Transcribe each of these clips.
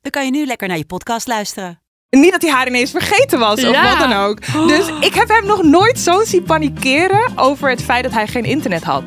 dan kan je nu lekker naar je podcast luisteren. Niet dat hij haar ineens vergeten was of Ja. wat dan ook. Dus ik heb hem nog nooit zo zien panikeren over het feit dat hij geen internet had.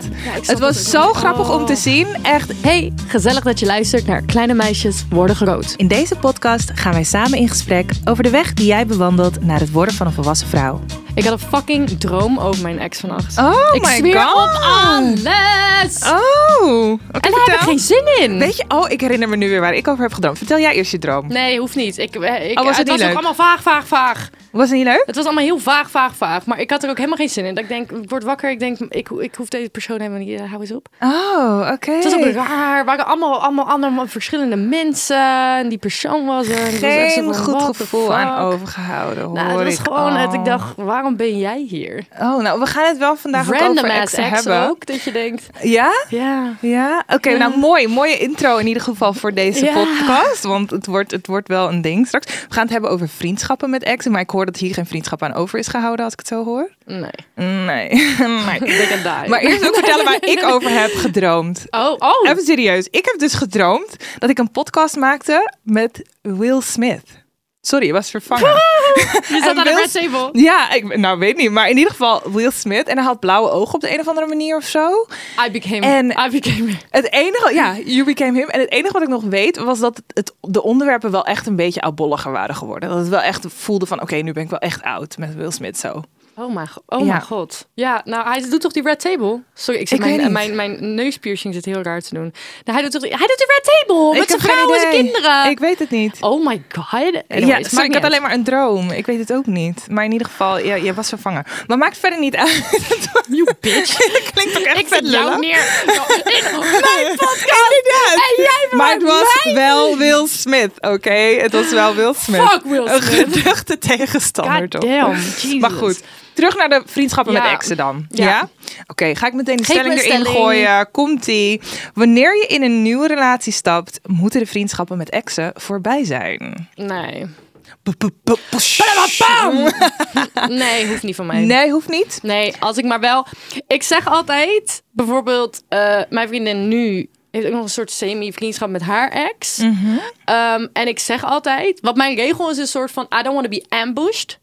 het was zo grappig om te zien. Echt, Hey, gezellig dat je luistert naar Kleine Meisjes Worden Groot. in deze podcast gaan wij samen in gesprek over de weg die jij bewandelt naar het worden van een volwassen vrouw. Ik had een fucking droom over mijn ex vannacht. Oh ik my zweer god. op alles! Oh, oké, en daar heb ik geen zin in. Weet je, oh, ik herinner me nu weer waar ik over heb gedroomd. Vertel jij eerst je droom. Nee, hoeft niet. Ik, eh, ik, Oh, was het het was leuk? ook allemaal vaag, vaag, vaag. Was het niet leuk? Het was allemaal heel vaag, vaag, vaag. Maar ik had er ook helemaal geen zin in. Dat ik denk, ik word wakker. Ik denk, ik, ik hoef deze persoon helemaal niet. eh, hou eens op. Oh, oké. Het was ook raar. Er waren allemaal, allemaal andere verschillende mensen. En die persoon was er. En het was echt zo Geen van, goed gevoel aan overgehouden. Nou, hoor het was ik gewoon, het, ik dacht, waarom ben jij hier? Oh, nou, we gaan het wel vandaag ook Random over ass exen ex hebben. ook, dat je denkt, Ja? ja. Ja? Oké, Ja. nou mooi. Mooie intro in ieder geval voor deze Ja. podcast. Want het wordt, het wordt wel een ding straks. We gaan het hebben over vriendschappen met exen. Maar ik hoor dat hier geen vriendschap aan over is gehouden, als ik het zo hoor. Nee, Nee. nee. Maar eerst ook vertellen waar ik over heb gedroomd. Oh, oh. Even serieus. Ik heb dus gedroomd dat ik een podcast maakte met Will Smith. Sorry, je was vervangen. je zat aan de red table. Ja, ik nou weet niet, maar in ieder geval Will Smith en hij had blauwe ogen op de een of andere manier of zo. I became, En- I became Het enige, ja, you became him. En het enige wat ik nog weet was dat het, het- de onderwerpen wel echt een beetje oudbolliger waren geworden. Dat het wel echt voelde van, oké, nu ben ik wel echt oud met Will Smith zo. Oh mijn, oh Ja. mijn god. Ja, nou, hij doet toch die red table? Sorry, ik zit Ik weet mijn, mijn, mijn neuspiercing zit heel raar te doen. Nou, hij, doet toch, die- hij doet de red table Ik met zijn vrouw en zijn kinderen. Ik weet het niet. Oh my god. ja, sorry, ik had uit. alleen maar een droom. Ik weet het ook niet. Maar in ieder geval, ja, je was vervangen. Maar maakt verder niet uit. You bitch. Klinkt ook echt ik zet jou neer in mijn podcast. Inderdaad. En jij Maar het was wel Will Smith, oké? Het was wel Will Smith. Fuck Will Een Smith. geduchte tegenstander, God toch? damn, Jesus. Maar goed, terug naar de vriendschappen met exen dan. Ja? Oké, ga ik meteen de Geef stelling erin stelling. gooien. Komt-ie. Wanneer je in een nieuwe relatie stapt, moeten de vriendschappen met exen voorbij zijn. Nee. Nee, hoeft niet van mij. Nee, hoeft niet. Nee, als ik maar wel. Ik zeg altijd, bijvoorbeeld, eh, mijn vriendin nu heeft ook nog een soort semi-vriendschap met haar ex. Mhm. Ehm, en ik zeg altijd, wat mijn regel is een soort van: I don't want to be ambushed.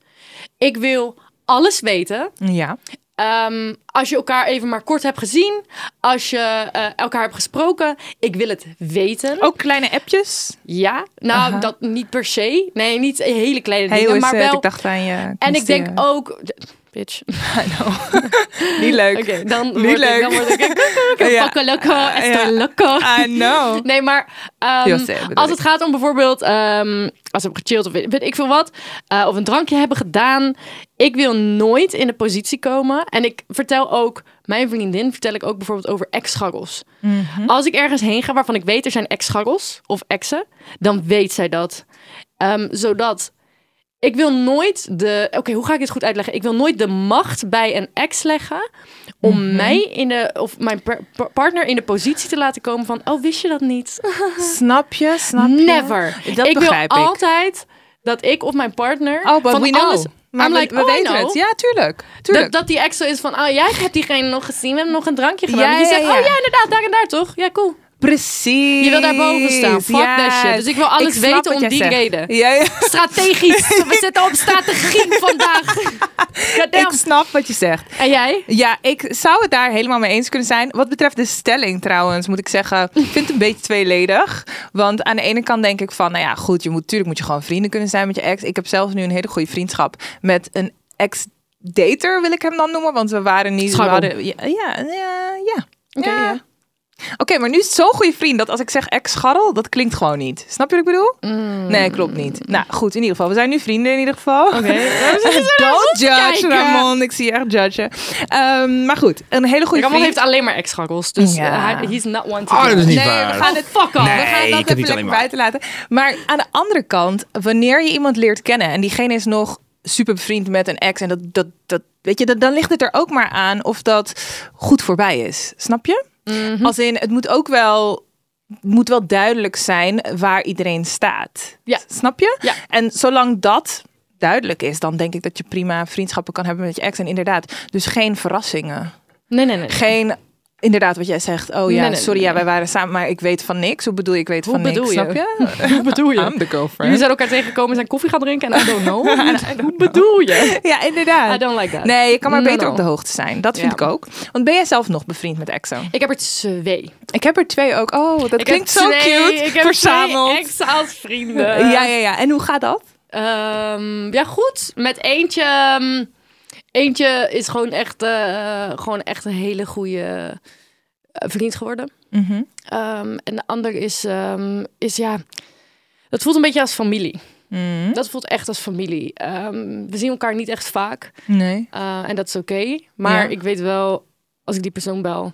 Ik wil alles weten. Ja. Ehm, als je elkaar even maar kort hebt gezien, als je eh, elkaar hebt gesproken, ik wil het weten. Ook kleine appjes. Ja, nou, Aha. dat niet per se. Nee, niet hele kleine hoe dingen, maar het? wel. Ik dacht aan je. en ik denk ook. Bitch. Niet leuk. Dan, Niet word leuk. Ik, dan word ik... Ja. ja. Pakken loco, estoy loco. I know. Nee, maar ehm, als het gaat om bijvoorbeeld... ehm, als we hebben gechilled of weet, weet ik veel wat... eh, of een drankje hebben gedaan... Ik wil nooit in de positie komen. En ik vertel ook... Mijn vriendin vertel ik ook bijvoorbeeld over ex-scharrels. Mhm. Als ik ergens heen ga waarvan ik weet er zijn ex-scharrels... of exen, dan weet zij dat. Ehm, zodat... Ik wil nooit de. Oké, hoe ga ik dit goed uitleggen? Ik wil nooit de macht bij een ex leggen. om Mhm. mij in de. of mijn par- par- partner in de positie te laten komen van. Oh, wist je dat niet? Snap je? Snap je? Never. Dat ik wil begrijp ik. altijd dat ik of mijn partner. Oh, but van we know. alles. Maar I'm we, like, we oh, weten know. het. Ja, tuurlijk. tuurlijk. Dat, dat die ex zo is van, oh, jij hebt diegene nog gezien, we hebben nog een drankje gedaan. Ja, en die ja, zegt, ja. oh ja, inderdaad, daar en daar toch? Ja, cool. Precies. Je wil daarboven staan. Fuck that shit. Dus ik wil alles weten om die zegt. reden. Ja, ja. Strategisch. We zitten op strategie vandaag. Ik snap wat je zegt. En jij? Ja, ik zou het daar helemaal mee eens kunnen zijn. Wat betreft de stelling trouwens, moet ik zeggen, ik vind het een beetje tweeledig. Want aan de ene kant denk ik van, nou ja, goed, je moet, natuurlijk moet je gewoon vrienden kunnen zijn met je ex. Ik heb zelf nu een hele goede vriendschap met een ex-dater, wil ik hem dan noemen. Want we waren niet... We hadden, ja, ja, ja, ja. Oké, Ja. Oké, maar nu is het zo'n goede vriend dat als ik zeg ex-scharrel, dat klinkt gewoon niet. Snap je wat ik bedoel? Nee, klopt niet. Nou, goed, in ieder geval. We zijn nu vrienden in ieder geval. Oké. Don't judge, kijken. Ramon. Ik zie je echt judgen. Ehm, maar goed, een hele goede Ramon vriend. heeft alleen maar ex-schaggels, dus Ja. eh, hij- he's not one to Oh, dat is niet nee, waar. we gaan het fuck off. Nee. We gaan dat even niet lekker buiten laten. Maar aan de andere kant, wanneer je iemand leert kennen en diegene is nog super bevriend met een ex en dat, dat, dat weet je, dat, dan ligt het er ook maar aan of dat goed voorbij is. Snap je? Mhm. Als in, het moet ook wel, moet wel duidelijk zijn waar iedereen staat. Ja. Snap je? Ja. En zolang dat duidelijk is, dan denk ik dat je prima vriendschappen kan hebben met je ex. En inderdaad, dus geen verrassingen. Nee, nee, nee. Geen, inderdaad, wat jij zegt. Oh ja, Nee, nee, sorry, nee, ja, wij waren samen, maar ik weet van niks. Hoe bedoel je, ik weet Hoe van niks, je? snap je? Hoe bedoel je? I'm the girlfriend. Jullie zijn elkaar tegengekomen, zijn koffie gaan drinken en I don't know. Hoe bedoel je? Ja, inderdaad. I don't like that. Nee, je kan maar No, beter no. op de hoogte zijn. Dat vind Ja. ik ook. Want ben jij zelf nog bevriend met exo? Ik heb er twee. Ik heb er twee ook. Oh, dat Ik klinkt zo twee- cute. Ik heb Verzameld. twee ex als vrienden. Ja, ja, ja. En hoe gaat dat? Ehm, ja, goed. Met eentje. ehm, eentje is gewoon echt, eh, gewoon echt een hele goede eh, vriend geworden. Mhm. Ehm, en de ander is, ehm, is ja. Dat voelt een beetje als familie. Mhm. Dat voelt echt als familie. Ehm, we zien elkaar niet echt vaak. Nee. eh, en dat is oké. Maar Ja. ik weet wel, als ik die persoon bel.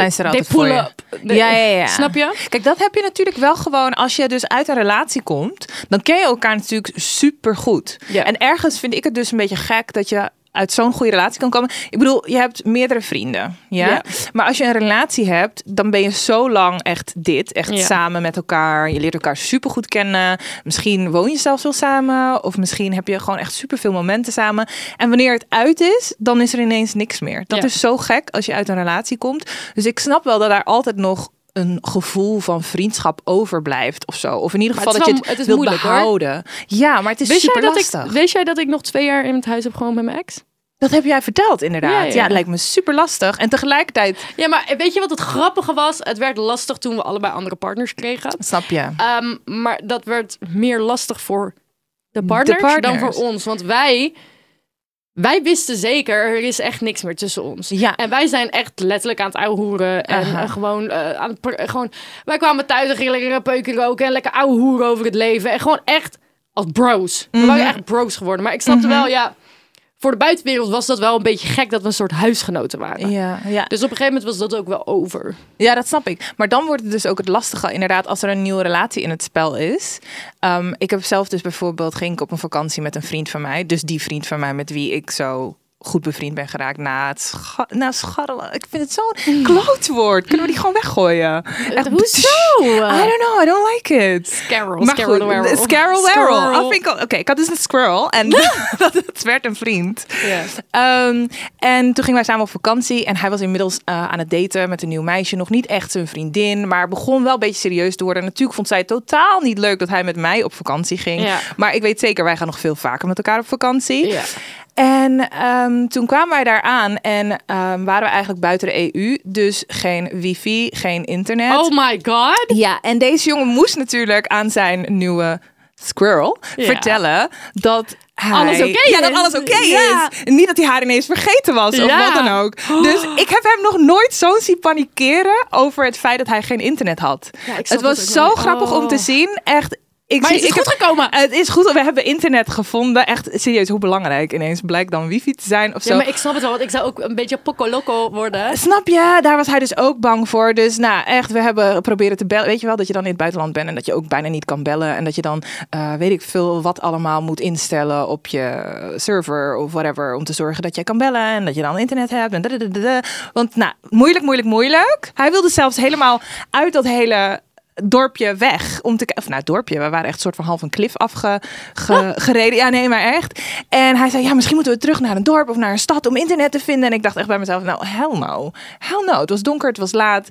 Zijn ze er they altijd voor pull je? up. They- Ja, ja, ja. Snap je? Kijk, dat heb je natuurlijk wel gewoon als je dus uit een relatie komt. Dan ken je elkaar natuurlijk super goed. Ja. En ergens vind ik het dus een beetje gek dat je uit zo'n goede relatie kan komen. Ik bedoel, je hebt meerdere vrienden. Ja? Ja. Maar als je een relatie hebt, dan ben je zo lang echt dit. Echt Ja. samen met elkaar. Je leert elkaar super goed kennen. Misschien woon je zelfs wel samen. Of misschien heb je gewoon echt super veel momenten samen. En wanneer het uit is, dan is er ineens niks meer. Dat Ja. is zo gek als je uit een relatie komt. Dus ik snap wel dat daar altijd nog een gevoel van vriendschap overblijft of zo. Of in ieder geval dat je het, het wilt moeilijk, hoor. behouden. Ja, maar het is Wist jij, super dat lastig. ik, wist jij dat ik nog twee jaar in het huis heb gewoond met mijn ex? Dat heb jij verteld inderdaad. Ja, Ja, lijkt me super lastig. En tegelijkertijd, Ja, maar weet je wat het grappige was? Het werd lastig toen we allebei andere partners kregen. snap je. Ehm, maar dat werd meer lastig voor de partners, dan partners. voor ons. Want wij, wij wisten zeker, er is echt niks meer tussen ons. Ja. En wij zijn echt letterlijk aan het ouwehoeren. En Aha. eh, gewoon, eh, aan het, gewoon... Wij kwamen thuis en gingen lekker een peuken roken. En lekker ouwehoeren over het leven. En gewoon echt als bros. We waren echt bros geworden. Maar ik snapte wel, ja... Voor de buitenwereld was dat wel een beetje gek dat we een soort huisgenoten waren. Ja, ja. Dus op een gegeven moment was dat ook wel over. ja, dat snap ik. Maar dan wordt het dus ook het lastige, inderdaad, als er een nieuwe relatie in het spel is. Ehm, ik heb zelf dus bijvoorbeeld, ging ik op een vakantie met een vriend van mij. Dus die vriend van mij met wie ik zo goed bevriend ben geraakt na het scha na scharrelen. Ik vind het zo'n klootwoord. Kunnen we die gewoon weggooien? Echt, Hoezo? I don't know, I don't like it. Scarrel, scarrel. Scarrel Oké, ik had dus een squirrel en dat het werd een vriend. Ja. Ehm, en toen gingen wij samen op vakantie en hij was inmiddels eh, aan het daten met een nieuw meisje. Nog niet echt zijn vriendin, maar begon wel een beetje serieus te worden. Natuurlijk vond zij het totaal niet leuk dat hij met mij op vakantie ging. Maar ik weet zeker, wij gaan nog veel vaker met elkaar op vakantie. Ja. En ehm, toen kwamen wij daar aan en ehm, waren we eigenlijk buiten de EU. Dus geen wifi, geen internet. Oh my god. Ja, en deze jongen moest natuurlijk aan zijn nieuwe squirrel Ja. vertellen dat hij... Alles oké Ja, dat alles oké Ja. is. Niet dat hij haar ineens vergeten was of wat dan ook. Dus ik heb hem nog nooit zo zien panikeren over het feit dat hij geen internet had. Ja, het was zo grappig om te Oh. zien. Echt. Ik Maar zie, is het ik heb- goed gekomen? Het is goed. We hebben internet gevonden. Echt serieus, hoe belangrijk ineens blijkt dan wifi te zijn of zo. Ja, maar ik snap het wel, want ik zou ook een beetje poco loco worden. Snap je? Daar was hij dus ook bang voor. Dus nou, echt, we hebben proberen te bellen. Weet je wel, dat je dan in het buitenland bent en dat je ook bijna niet kan bellen. En dat je dan, eh, weet ik veel, wat allemaal moet instellen op je server of whatever. Om te zorgen dat jij kan bellen en dat je dan internet hebt. En dadadadada. Want nou, moeilijk, moeilijk, moeilijk. Hij wilde zelfs helemaal uit dat hele dorpje weg om te of nou het dorpje we waren echt een soort van half een klif afgereden ja nee maar echt en hij zei ja misschien moeten we terug naar een dorp of naar een stad om internet te vinden en ik dacht echt bij mezelf nou hell no hell no het was donker het was laat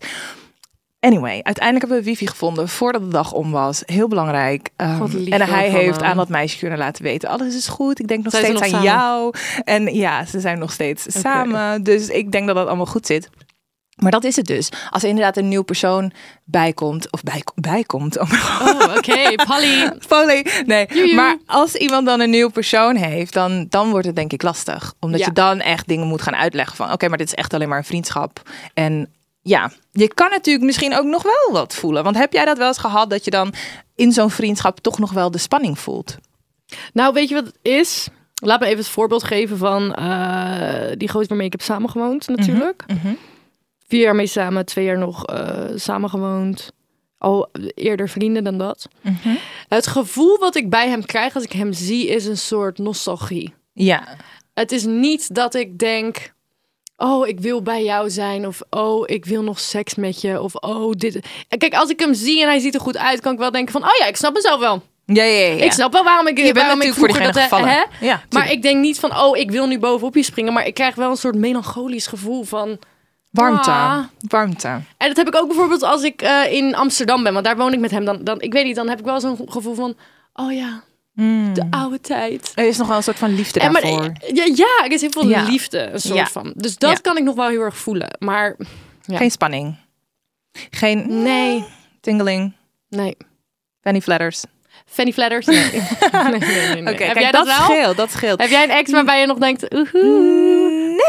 Anyway, uiteindelijk hebben we wifi gevonden voordat de dag om was. Heel belangrijk. Um, lief en hij heeft hem. aan dat meisje kunnen laten weten. Alles is goed. Ik denk nog Zijn steeds nog aan samen? jou. En ja, ze zijn nog steeds samen. Dus ik denk dat dat allemaal goed zit. Maar dat is het dus. Als er inderdaad een nieuw persoon bijkomt. Of bij, bijkomt. Oh, Oh, oké. Polly. Polly. Nee. Maar als iemand dan een nieuw persoon heeft, dan, dan wordt het denk ik lastig. Omdat Ja. je dan echt dingen moet gaan uitleggen van oké, maar dit is echt alleen maar een vriendschap. En ja, je kan natuurlijk misschien ook nog wel wat voelen. Want heb jij dat wel eens gehad dat je dan in zo'n vriendschap toch nog wel de spanning voelt? Nou, weet je wat het is? Laat me even het voorbeeld geven van eh, die gozer waarmee ik heb samengewoond natuurlijk. Mhm. Vier jaar mee samen, twee jaar nog eh samengewoond. Al eerder vrienden dan dat. Mhm. Het gevoel wat ik bij hem krijg als ik hem zie is een soort nostalgie. Ja, Het is niet dat ik denk... Oh, ik wil bij jou zijn. Of oh, ik wil nog seks met je. Of oh, dit. Kijk, als ik hem zie en hij ziet er goed uit, kan ik wel denken van... Oh ja, ik snap mezelf wel. ja, ja. ja. Ik snap wel waarom ik, Je bent waarom ik natuurlijk voor diegene dat, gevallen. Hè? Ja, maar ik denk niet van, oh, ik wil nu bovenop je springen. Maar ik krijg wel een soort melancholisch gevoel van... Warmte. Ah. Warmte. En dat heb ik ook bijvoorbeeld als ik eh, in Amsterdam ben. Want daar woon ik met hem. Dan, dan, ik weet niet, dan heb ik wel zo'n gevoel van... Oh ja, Mm. de oude tijd. Er is nog wel een soort van liefde En maar, daarvoor. ja, ja, er is heel veel Ja. liefde, een soort Ja. van. Dus dat kan ik nog wel heel erg voelen. Maar ja. Geen spanning. Geen nee, tingling. nee. Penny flatters. Fanny Flatters? Nee. nee, nee. Oké, dat, dat wel? scheelt. Dat scheelt. Heb jij een ex waarbij je nog denkt... Oehoe.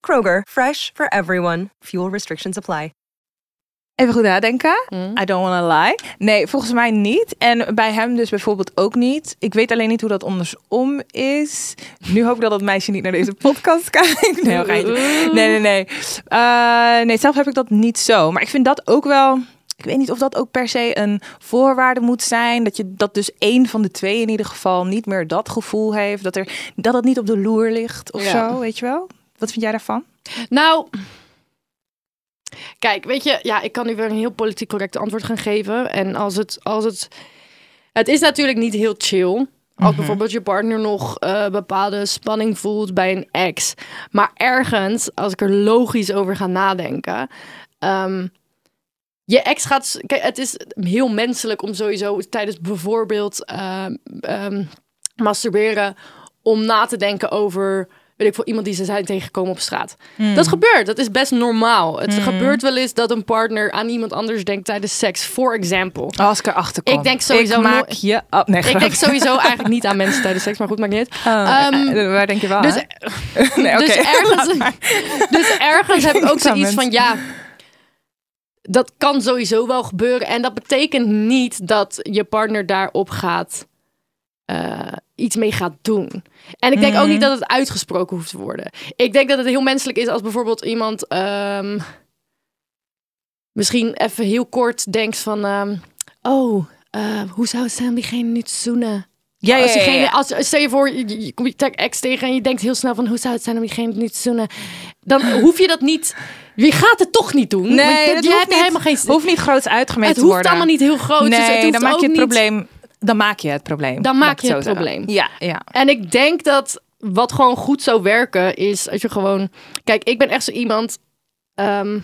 Kroger, fresh for everyone. Fuel restrictions apply. Even goed nadenken. I don't wanna lie. Nee, volgens mij niet. En bij hem dus bijvoorbeeld ook niet. Ik weet alleen niet hoe dat andersom is. Nu hoop ik dat dat meisje niet naar deze podcast kijkt. Nee, nee, nee, nee. Eh, nee, zelf heb ik dat niet zo. Maar ik vind dat ook wel... Ik weet niet of dat ook per se een voorwaarde moet zijn. Dat je dat dus één van de twee in ieder geval niet meer dat gevoel heeft. Dat, er, dat het niet op de loer ligt of Ja. zo, weet je wel? Wat vind jij daarvan? Nou, kijk, weet je, ja, ik kan nu weer een heel politiek correct antwoord gaan geven. En als het, als het, het is natuurlijk niet heel chill. Als bijvoorbeeld je partner nog eh, bepaalde spanning voelt bij een ex. Maar ergens, als ik er logisch over ga nadenken. ehm, je ex gaat. Kijk, het is heel menselijk om sowieso tijdens bijvoorbeeld ehm, masturberen. om na te denken over. Weet ik veel, iemand die ze zijn tegengekomen op straat. Dat gebeurt. Dat is best normaal. Het gebeurt wel eens dat een partner aan iemand anders denkt tijdens seks. For example. Als ik erachter kom. Ik denk sowieso Ik maak je... Oh, nee, Ik denk sowieso eigenlijk niet aan mensen tijdens seks, maar goed, maakt niet uit. Oh, Ehm, eh, waar denk je wel dus, aan? nee, oké. dus, ergens, dus ergens heb ik ook zoiets van, ja, dat kan sowieso wel gebeuren. En dat betekent niet dat je partner daarop gaat, eh, iets mee gaat doen. En ik denk ook Mhm. niet dat het uitgesproken hoeft te worden. Ik denk dat het heel menselijk is als bijvoorbeeld iemand ehm, misschien even heel kort denkt van, ehm, oh, eh, hoe zou het zijn om diegene nu zoenen? Ja, ja, als ja, diegene, ja. als, stel je voor, je, komt je ex tegen en je denkt heel snel van hoe zou het zijn om diegene nu te zoenen? Dan hoef je dat niet. Je gaat het toch niet doen. Nee, je, dat je hoeft hebt niet, helemaal geen. hoeft niet groots uitgemeten het te hoeft worden. allemaal niet heel groot. Nee, dus het hoeft dan maak je het niet- probleem... Dan maak je het probleem. Dan maak je het probleem. Ja, ja. En ik denk dat wat gewoon goed zou werken is als je gewoon. Kijk, ik ben echt zo iemand. ehm,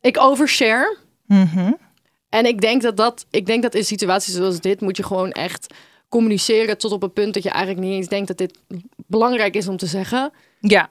ik overshare. Mhm. En ik denk dat dat, ik denk dat in situaties zoals dit moet je gewoon echt communiceren tot op een punt dat je eigenlijk niet eens denkt dat dit belangrijk is om te zeggen. Ja.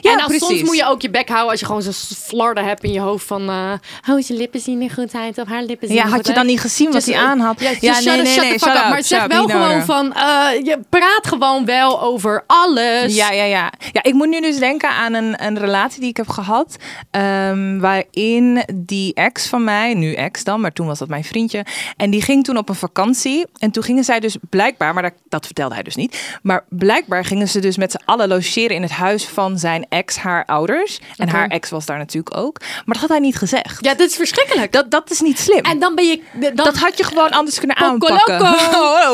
Ja, en dan precies. soms moet je ook je bek houden als je gewoon zo'n flarden hebt in je hoofd van... eh oh, je lippen zien er goed uit of haar lippen zien Ja, had je dan uit. niet gezien wat hij aan had? Ja, just shut, shut the fuck shut up. up, Maar zeg wel niet gewoon nodig. van... eh, je praat gewoon wel over alles. Ja, ja, ja. Ja, ik moet nu dus denken aan een, een relatie die ik heb gehad. ehm, waarin die ex van mij, nu ex dan, maar toen was dat mijn vriendje. En die ging toen op een vakantie. En toen gingen zij dus blijkbaar, maar dat, dat vertelde hij dus niet. Maar blijkbaar gingen ze dus met z'n allen logeren in het huis van zijn ex, haar ouders. En haar ex was daar natuurlijk ook. Maar dat had hij niet gezegd. Ja, dit is verschrikkelijk. Dat, dat is niet slim. En dan ben je... Dan, dat had je gewoon anders kunnen aanpakken. Oh,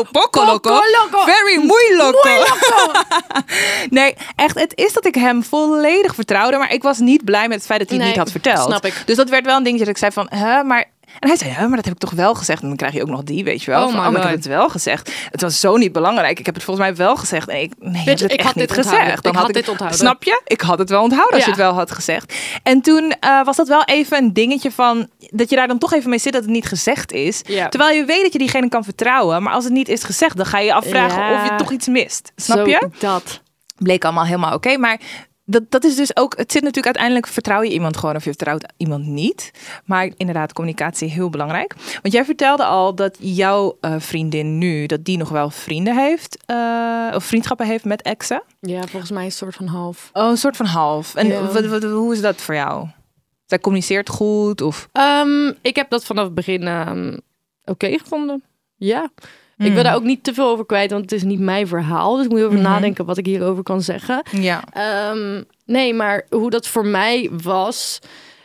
oh. Very loco. nee, echt, het is dat ik hem volledig vertrouwde. Maar ik was niet blij met het feit dat hij het niet had verteld. snap ik. Dus dat werd wel een dingetje dat ik zei van... Hè, maar En hij zei, ja, maar dat heb ik toch wel gezegd. En dan krijg je ook nog die, weet je wel. Oh van, oh, maar ik heb het wel gezegd. Het was zo niet belangrijk. Ik heb het volgens mij wel gezegd. En ik, nee, ik ik had niet dit onthouden. gezegd. Ik had dit onthouden. Snap je? Ik had het wel onthouden als je het wel had gezegd. En toen eh, was dat wel even een dingetje van... dat je daar dan toch even mee zit dat het niet gezegd is. Ja. Terwijl je weet dat je diegene kan vertrouwen. Maar als het niet is gezegd, dan ga je je afvragen Ja. of je toch iets mist. Snap Zo, je? Dat. bleek allemaal helemaal oké. maar dat, dat is dus ook, het zit natuurlijk uiteindelijk, vertrouw je iemand gewoon of je vertrouwt iemand niet. Maar inderdaad, communicatie heel belangrijk. Want jij vertelde al dat jouw eh, vriendin nu, dat die nog wel vrienden heeft, eh, of vriendschappen heeft met exen. Ja, volgens mij een soort van half. Oh, een soort van half. En Ja. wat, wat, hoe is dat voor jou? Zij communiceert goed of... Ehm, ik heb dat vanaf het begin ehm, oké gevonden. Ja. Ik Hmm. wil daar ook niet te veel over kwijt, want het is niet mijn verhaal. Dus ik moet over Mhm. nadenken wat ik hierover kan zeggen. Ja. Ehm, nee, maar hoe dat voor mij was.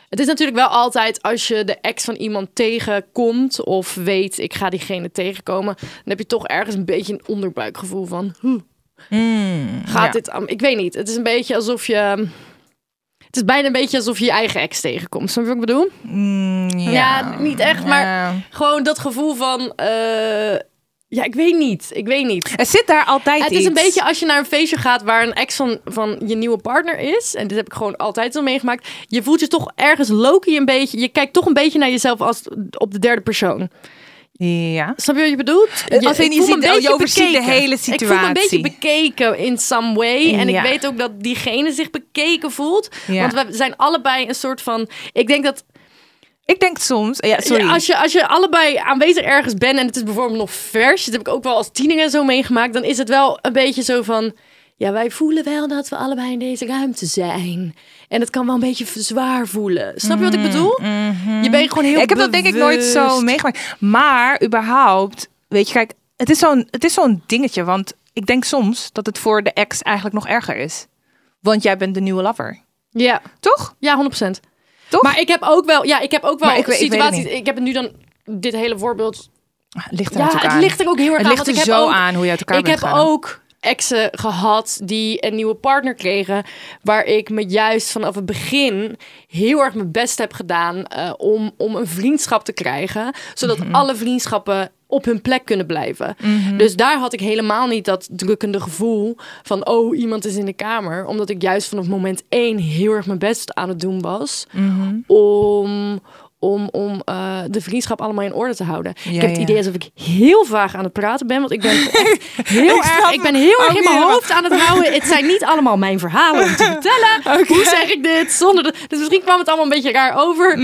Het is natuurlijk wel altijd als je de ex van iemand tegenkomt of weet ik ga diegene tegenkomen, dan heb je toch ergens een beetje een onderbuikgevoel van hoe Mm, gaat ja. dit? Ik weet niet. Het is een beetje alsof je. Het is bijna een beetje alsof je je eigen ex tegenkomt. Snap je wat ik bedoel? Mm, ja. Ja, niet echt, maar-. Gewoon dat gevoel van. eh, ja, ik weet niet. Ik weet niet. Er zit daar altijd Het is een beetje als je naar een feestje gaat waar een ex van, van je nieuwe partner is. En dit heb ik gewoon altijd zo meegemaakt. Je voelt je toch ergens Loki een beetje. Je kijkt toch een beetje naar jezelf als op de derde persoon. Ja. Snap je wat je bedoelt? Als in je ziet- een oh, je overziet de hele Ik voel me een beetje situatie. bekeken in some way. En Ja. ik weet ook dat diegene zich bekeken voelt. Ja. Want we zijn allebei een soort van. Ik denk dat Ik denk soms... Ja, sorry. Ja, als, je, als je allebei aanwezig ergens bent en het is bijvoorbeeld nog vers, dat heb ik ook wel als tiener en zo meegemaakt, dan is het wel een beetje zo van, ja, wij voelen wel dat we allebei in deze ruimte zijn. En het kan wel een beetje zwaar voelen. Snap je wat ik bedoel? Je bent gewoon heel Ja, ik heb dat denk ik nooit zo meegemaakt. Maar überhaupt, weet je, kijk, het is zo'n het is zo'n dingetje. Want ik denk soms dat het voor de ex eigenlijk nog erger is. Want jij bent de nieuwe lover. Ja, Toch? ja, 100%. Toch? Maar ik heb ook wel, ja, ik heb ook wel ik weet- ik situaties. Ik, heb het nu dan dit hele voorbeeld. Ligt er Ja, het aan. ligt er ook heel erg Het aan. ligt er ik heb zo ook, aan hoe je uit elkaar ik bent heb ook exen gehad die een nieuwe partner kregen, waar ik me juist vanaf het begin heel erg mijn best heb gedaan eh, om, om een vriendschap te krijgen, zodat Mhm. alle vriendschappen op hun plek kunnen blijven. Dus daar had ik helemaal niet dat drukkende gevoel van oh iemand is in de kamer, omdat ik juist vanaf moment één heel erg mijn best aan het doen was Mhm. om om, om eh, de vriendschap allemaal in orde te houden. Ja, ik heb het ja. idee alsof ik heel vaag aan het praten ben, want ik ben echt heel Ik erg, ik ben heel erg ook in mijn hoofd aan het houden. Het zijn niet allemaal mijn verhalen om te vertellen. Hoe zeg ik dit zonder de, dus misschien kwam het allemaal een beetje raar over,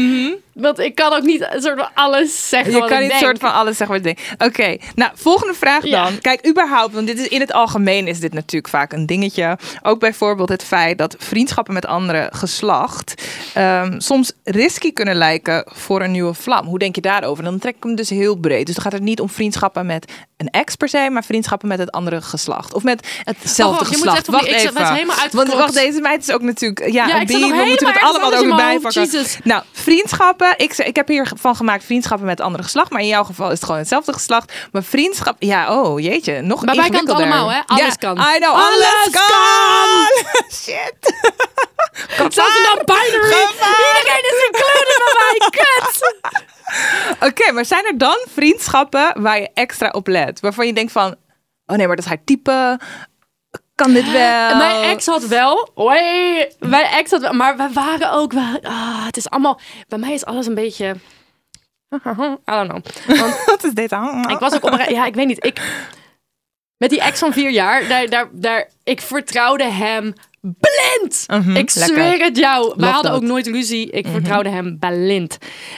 want ik kan ook niet een soort van alles zeggen. Je wat kan ik niet denk. soort van alles zeggen wat je denkt. Oké, nou, volgende vraag Ja. dan. Kijk, überhaupt, want dit is in het algemeen is dit natuurlijk vaak een dingetje. Ook bijvoorbeeld het feit dat vriendschappen met andere geslacht ehm, soms risky kunnen lijken voor een nieuwe vlam. Hoe denk je daarover? Dan trek ik hem dus heel breed. Dus dan gaat het niet om vriendschappen met een ex per se, maar vriendschappen met het andere geslacht. Of met hetzelfde moet geslacht. die- wacht ik even. helemaal Want wacht, deze meid is ook natuurlijk... Ja, Ja, een bi, nog we moeten het allemaal ook hoofd. Nou, vriendschappen. Ik, ik heb hiervan gemaakt vriendschappen met andere geslacht. Maar in jouw geval is het gewoon hetzelfde geslacht. Maar vriendschap, ja, oh jeetje, nog Maar wij kan het allemaal, hè? Alles Ja, kan. I know, Alles alles, kan! Shit. Zelfs een non-binary. Iedereen is bij mij. Kut. Oké, maar zijn er dan vriendschappen waar je extra op let? Waarvan je denkt van, oh nee, maar dat is haar type. Kan dit wel? Mijn ex had wel. Hoi. Mijn ex had wel. Maar we waren ook wel. Ah, het is allemaal. Bij mij is alles een beetje. I don't know. Want Wat is dit dan? ik was ook op. Ja, ik weet niet. Ik. Met die ex van vier jaar, daar, daar, daar, ik vertrouwde hem blind. Mhm, ik lekker. zweer het jou. We hadden that. ook nooit ruzie. Ik vertrouwde hem blind.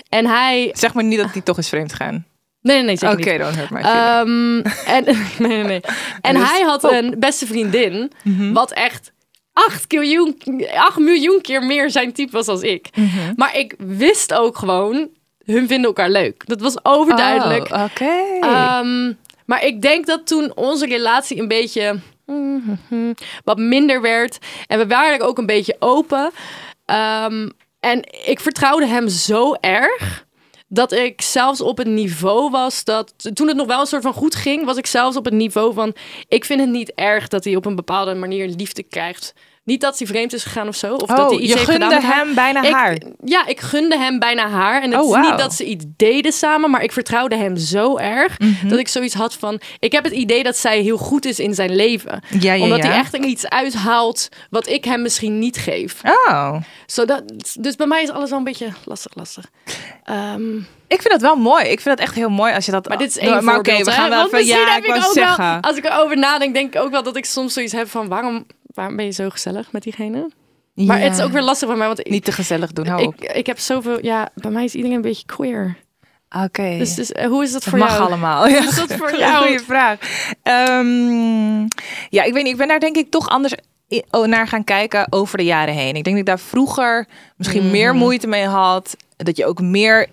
En hij... Zeg maar niet dat die toch is vreemd gaan. Nee, nee, nee, Oké, niet. don't hurt my feelings. Ehm, en, nee, nee, nee. En Dus- hij had oh. een beste vriendin, Mhm. wat echt 8 miljoen, 8 miljoen keer meer zijn type was als ik. Mhm. Maar ik wist ook gewoon, hun vinden elkaar leuk. Dat was overduidelijk. Oh, Oké. Ehm, maar ik denk dat toen onze relatie een beetje mhm, wat minder werd. En we waren ook een beetje open. Ehm, en ik vertrouwde hem zo erg. Dat ik zelfs op het niveau was dat. Toen het nog wel een soort van goed ging, was ik zelfs op het niveau van. Ik vind het niet erg dat hij op een bepaalde manier liefde krijgt Niet dat hij vreemd is gegaan of zo. Of Oh, dat hij iets je heeft gedaan gunde haar. hem bijna Ik- haar. Ja, ik gunde hem bijna haar. En het Oh, is niet dat ze iets deden samen, maar ik vertrouwde hem zo erg Mhm. dat ik zoiets had van. Ik heb het idee dat zij heel goed is in zijn leven. Ja, ja, Omdat ja. hij echt iets uithaalt wat ik hem misschien niet geef. Oh. Zodat, dus bij mij is alles wel een beetje lastig, lastig. Ehm, Ik vind dat wel mooi. Ik vind dat echt heel mooi als je dat... maar dit is één Maar oké, we hè? gaan wel Want even... Ja, ik ook zeggen. Wel, als ik erover nadenk, denk ik ook wel dat ik soms zoiets heb van... waarom, waarom ben je zo gezellig met diegene? Maar het is ook weer lastig bij mij, want ik, Niet te gezellig doen, hou op. ik, ik heb zoveel... Ja, bij mij is iedereen een beetje queer. Oké. Dus, dus eh, hoe is dat voor mag jou? allemaal. Ja. Hoe is dat voor Ja, jou? goeie vraag. Ehm, ja, ik weet niet. Ik ben daar denk ik toch anders naar gaan kijken over de jaren heen. Ik denk dat ik daar vroeger misschien Mhm. meer moeite mee had. Dat je ook meer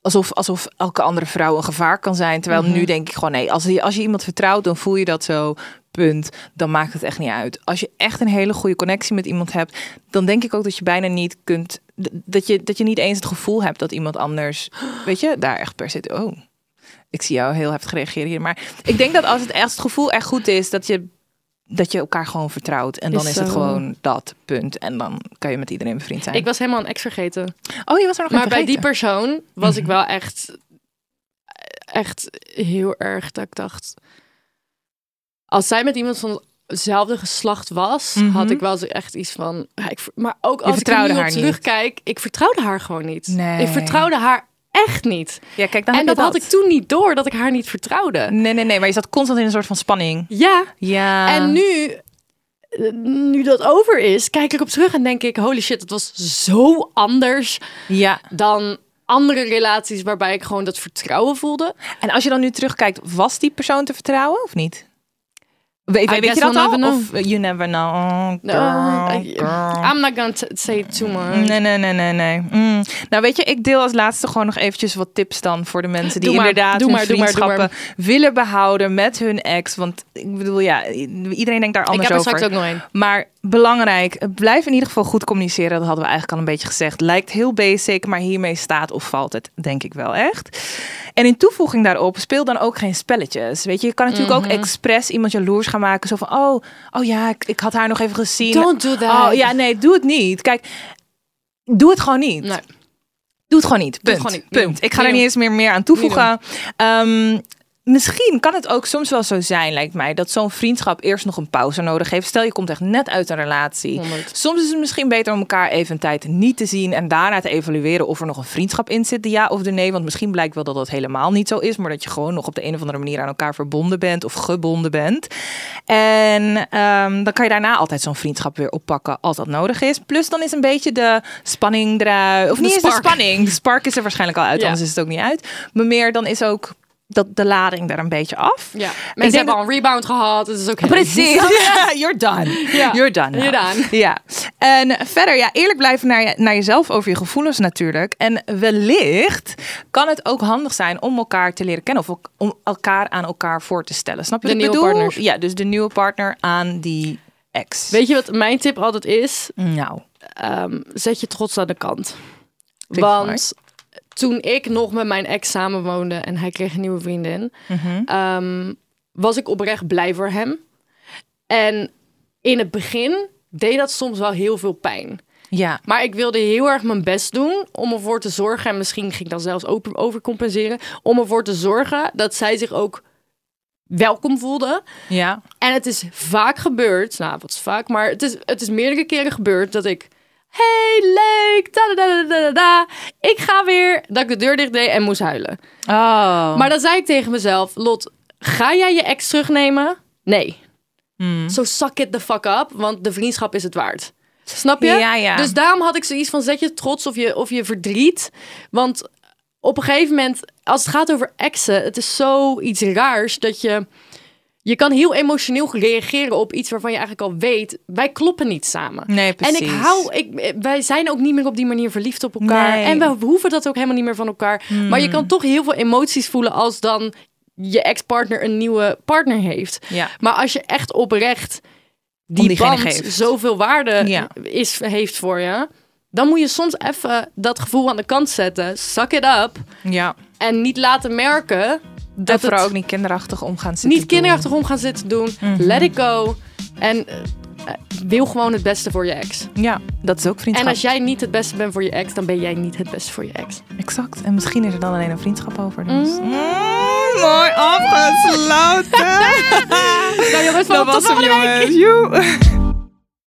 alsof, alsof elke andere vrouw een gevaar kan zijn. Terwijl Mhm. nu denk ik gewoon nee. Als je, als je iemand vertrouwt, dan voel je dat zo. Punt. Dan maakt het echt niet uit. Als je echt een hele goede connectie met iemand hebt, dan denk ik ook dat je bijna niet kunt. Dat je, dat je niet eens het gevoel hebt dat iemand anders, weet je, daar echt per se. Oh, ik zie jou heel heftig reageren hier. Maar ik denk dat als het, als het gevoel echt goed is, dat je, dat je elkaar gewoon vertrouwt. En dan Is is, het gewoon dat, punt. En dan kan je met iedereen bevriend zijn. Ik was helemaal een ex vergeten. oh, je was er nog Maar bij die persoon was ik Mhm. wel echt, echt heel erg dat ik dacht, als zij met iemand van hetzelfde geslacht was, Mhm. had ik wel zo echt iets van, ik, maar ook als ik er vertrouwde nu op haar niet. terugkijk, ik vertrouwde haar gewoon niet. Nee. Ik vertrouwde haar echt niet. Ja, kijk, dan En je dat, had ik toen niet door, dat ik haar niet vertrouwde. Nee, nee, nee. Maar je zat constant in een soort van spanning. Ja, Ja. en nu, nu dat over is, kijk ik op terug en denk ik, holy shit, het was zo anders Ja. dan andere relaties waarbij ik gewoon dat vertrouwen voelde. En als je dan nu terugkijkt, was die persoon te vertrouwen of niet? Weet, je dat al? know. Of you never know? Oh, No, I-. I'm not gonna say too much. Nee, nee, nee, nee, nee. Mm. Nou, weet je, ik deel als laatste gewoon nog eventjes wat tips dan voor de mensen die maar, inderdaad doe hun maar, doe maar, doe vriendschappen willen behouden met hun ex. Want ik bedoel, ja, iedereen denkt daar Ik anders heb er over. straks ook nog een. Maar belangrijk, blijf in ieder geval goed communiceren. Dat hadden we eigenlijk al een beetje gezegd. Lijkt heel basic, maar hiermee staat of valt het, denk ik wel echt. En in toevoeging daarop, speel dan ook geen spelletjes. Weet je, je kan natuurlijk ook expres iemand jaloers gaan maken. Zo van, oh, oh ja, ik, ik had haar nog even gezien. Don't do that. Oh ja, nee, doe het niet. Kijk, doe het gewoon niet. Nee. Doe het gewoon niet. Punt. het gewoon niet. Punt. Ik ga er niet eens meer, meer aan toevoegen. Misschien kan het ook soms wel zo zijn, lijkt mij, dat zo'n vriendschap eerst nog een pauze nodig heeft. Stel je komt echt net uit een relatie. 100. Soms is het misschien beter om elkaar even een tijd niet te zien en daarna te evalueren of er nog een vriendschap in zit, de ja of de nee. Want misschien blijkt wel dat dat helemaal niet zo is, maar dat je gewoon nog op de een of andere manier aan elkaar verbonden bent of gebonden bent. En ehm, dan kan je daarna altijd zo'n vriendschap weer oppakken als dat nodig is. Plus dan is een beetje de spanning eruit. Of De niet eens de spanning. De spark is er waarschijnlijk al uit, Ja. anders is het ook niet uit. Maar meer dan is ook dat de lading daar een beetje af. Ja. Mensen hebben al een rebound gehad. Het is ook Precies. You're done. You're done. now. You're done. Ja. En verder, ja, eerlijk blijven naar, je, naar jezelf over je gevoelens natuurlijk. En wellicht kan het ook handig zijn om elkaar te leren kennen. Of ook om elkaar aan elkaar voor te stellen. Snap je De nieuwe bedoel? partners. Ja, dus de nieuwe partner aan die ex. Weet je wat mijn tip altijd is? Nou, Ehm, zet je trots aan de kant. ik Want toen ik nog met mijn ex samenwoonde en hij kreeg een nieuwe vriendin, ehm, was ik oprecht blij voor hem. En in het begin deed dat soms wel heel veel pijn. ja. Maar ik wilde heel erg mijn best doen om ervoor te zorgen, en misschien ging ik dan zelfs over, overcompenseren, om ervoor te zorgen dat zij zich ook welkom voelde. Ja. En het is vaak gebeurd, nou wat is vaak, maar het is, het is meerdere keren gebeurd dat ik, hey leuk, da da da da ik ga weer, dat ik de deur dicht deed en moest huilen. Oh. Maar dan zei ik tegen mezelf, Lot, ga jij je ex terugnemen? Nee. Hmm. Zo suck it the fuck up, want de vriendschap is het waard. Snap je? Ja, ja. Dus daarom had ik zoiets van, zet je trots of je, of je verdriet. Want op een gegeven moment, als het gaat over exen, het is zoiets raars dat je... Je kan heel emotioneel reageren op iets waarvan je eigenlijk al weet, wij kloppen niet samen. Nee, En precies. ik hou, ik, wij zijn ook niet meer op die manier verliefd op elkaar. Nee. En we hoeven dat ook helemaal niet meer van elkaar. Maar je kan toch heel veel emoties voelen als dan je ex-partner een nieuwe partner heeft. Ja. Maar als je echt oprecht die band geeft. zoveel waarde Ja. is, heeft voor je, dan moet je soms even dat gevoel aan de kant zetten. Suck it up. Ja. En niet laten merken Dat vooral ook niet kinderachtig om gaan zitten niet doen. kinderachtig om gaan zitten doen. Mhm. Let it go. En eh, wil gewoon het beste voor je ex. Ja, dat is ook vriendschap. En als jij niet het beste bent voor je ex, dan ben jij niet het beste voor je ex. Exact. En misschien is er dan alleen een vriendschap over. Dus. Mm. Mm, mooi afgesloten. Nou jongens, Dat was hem, jongens.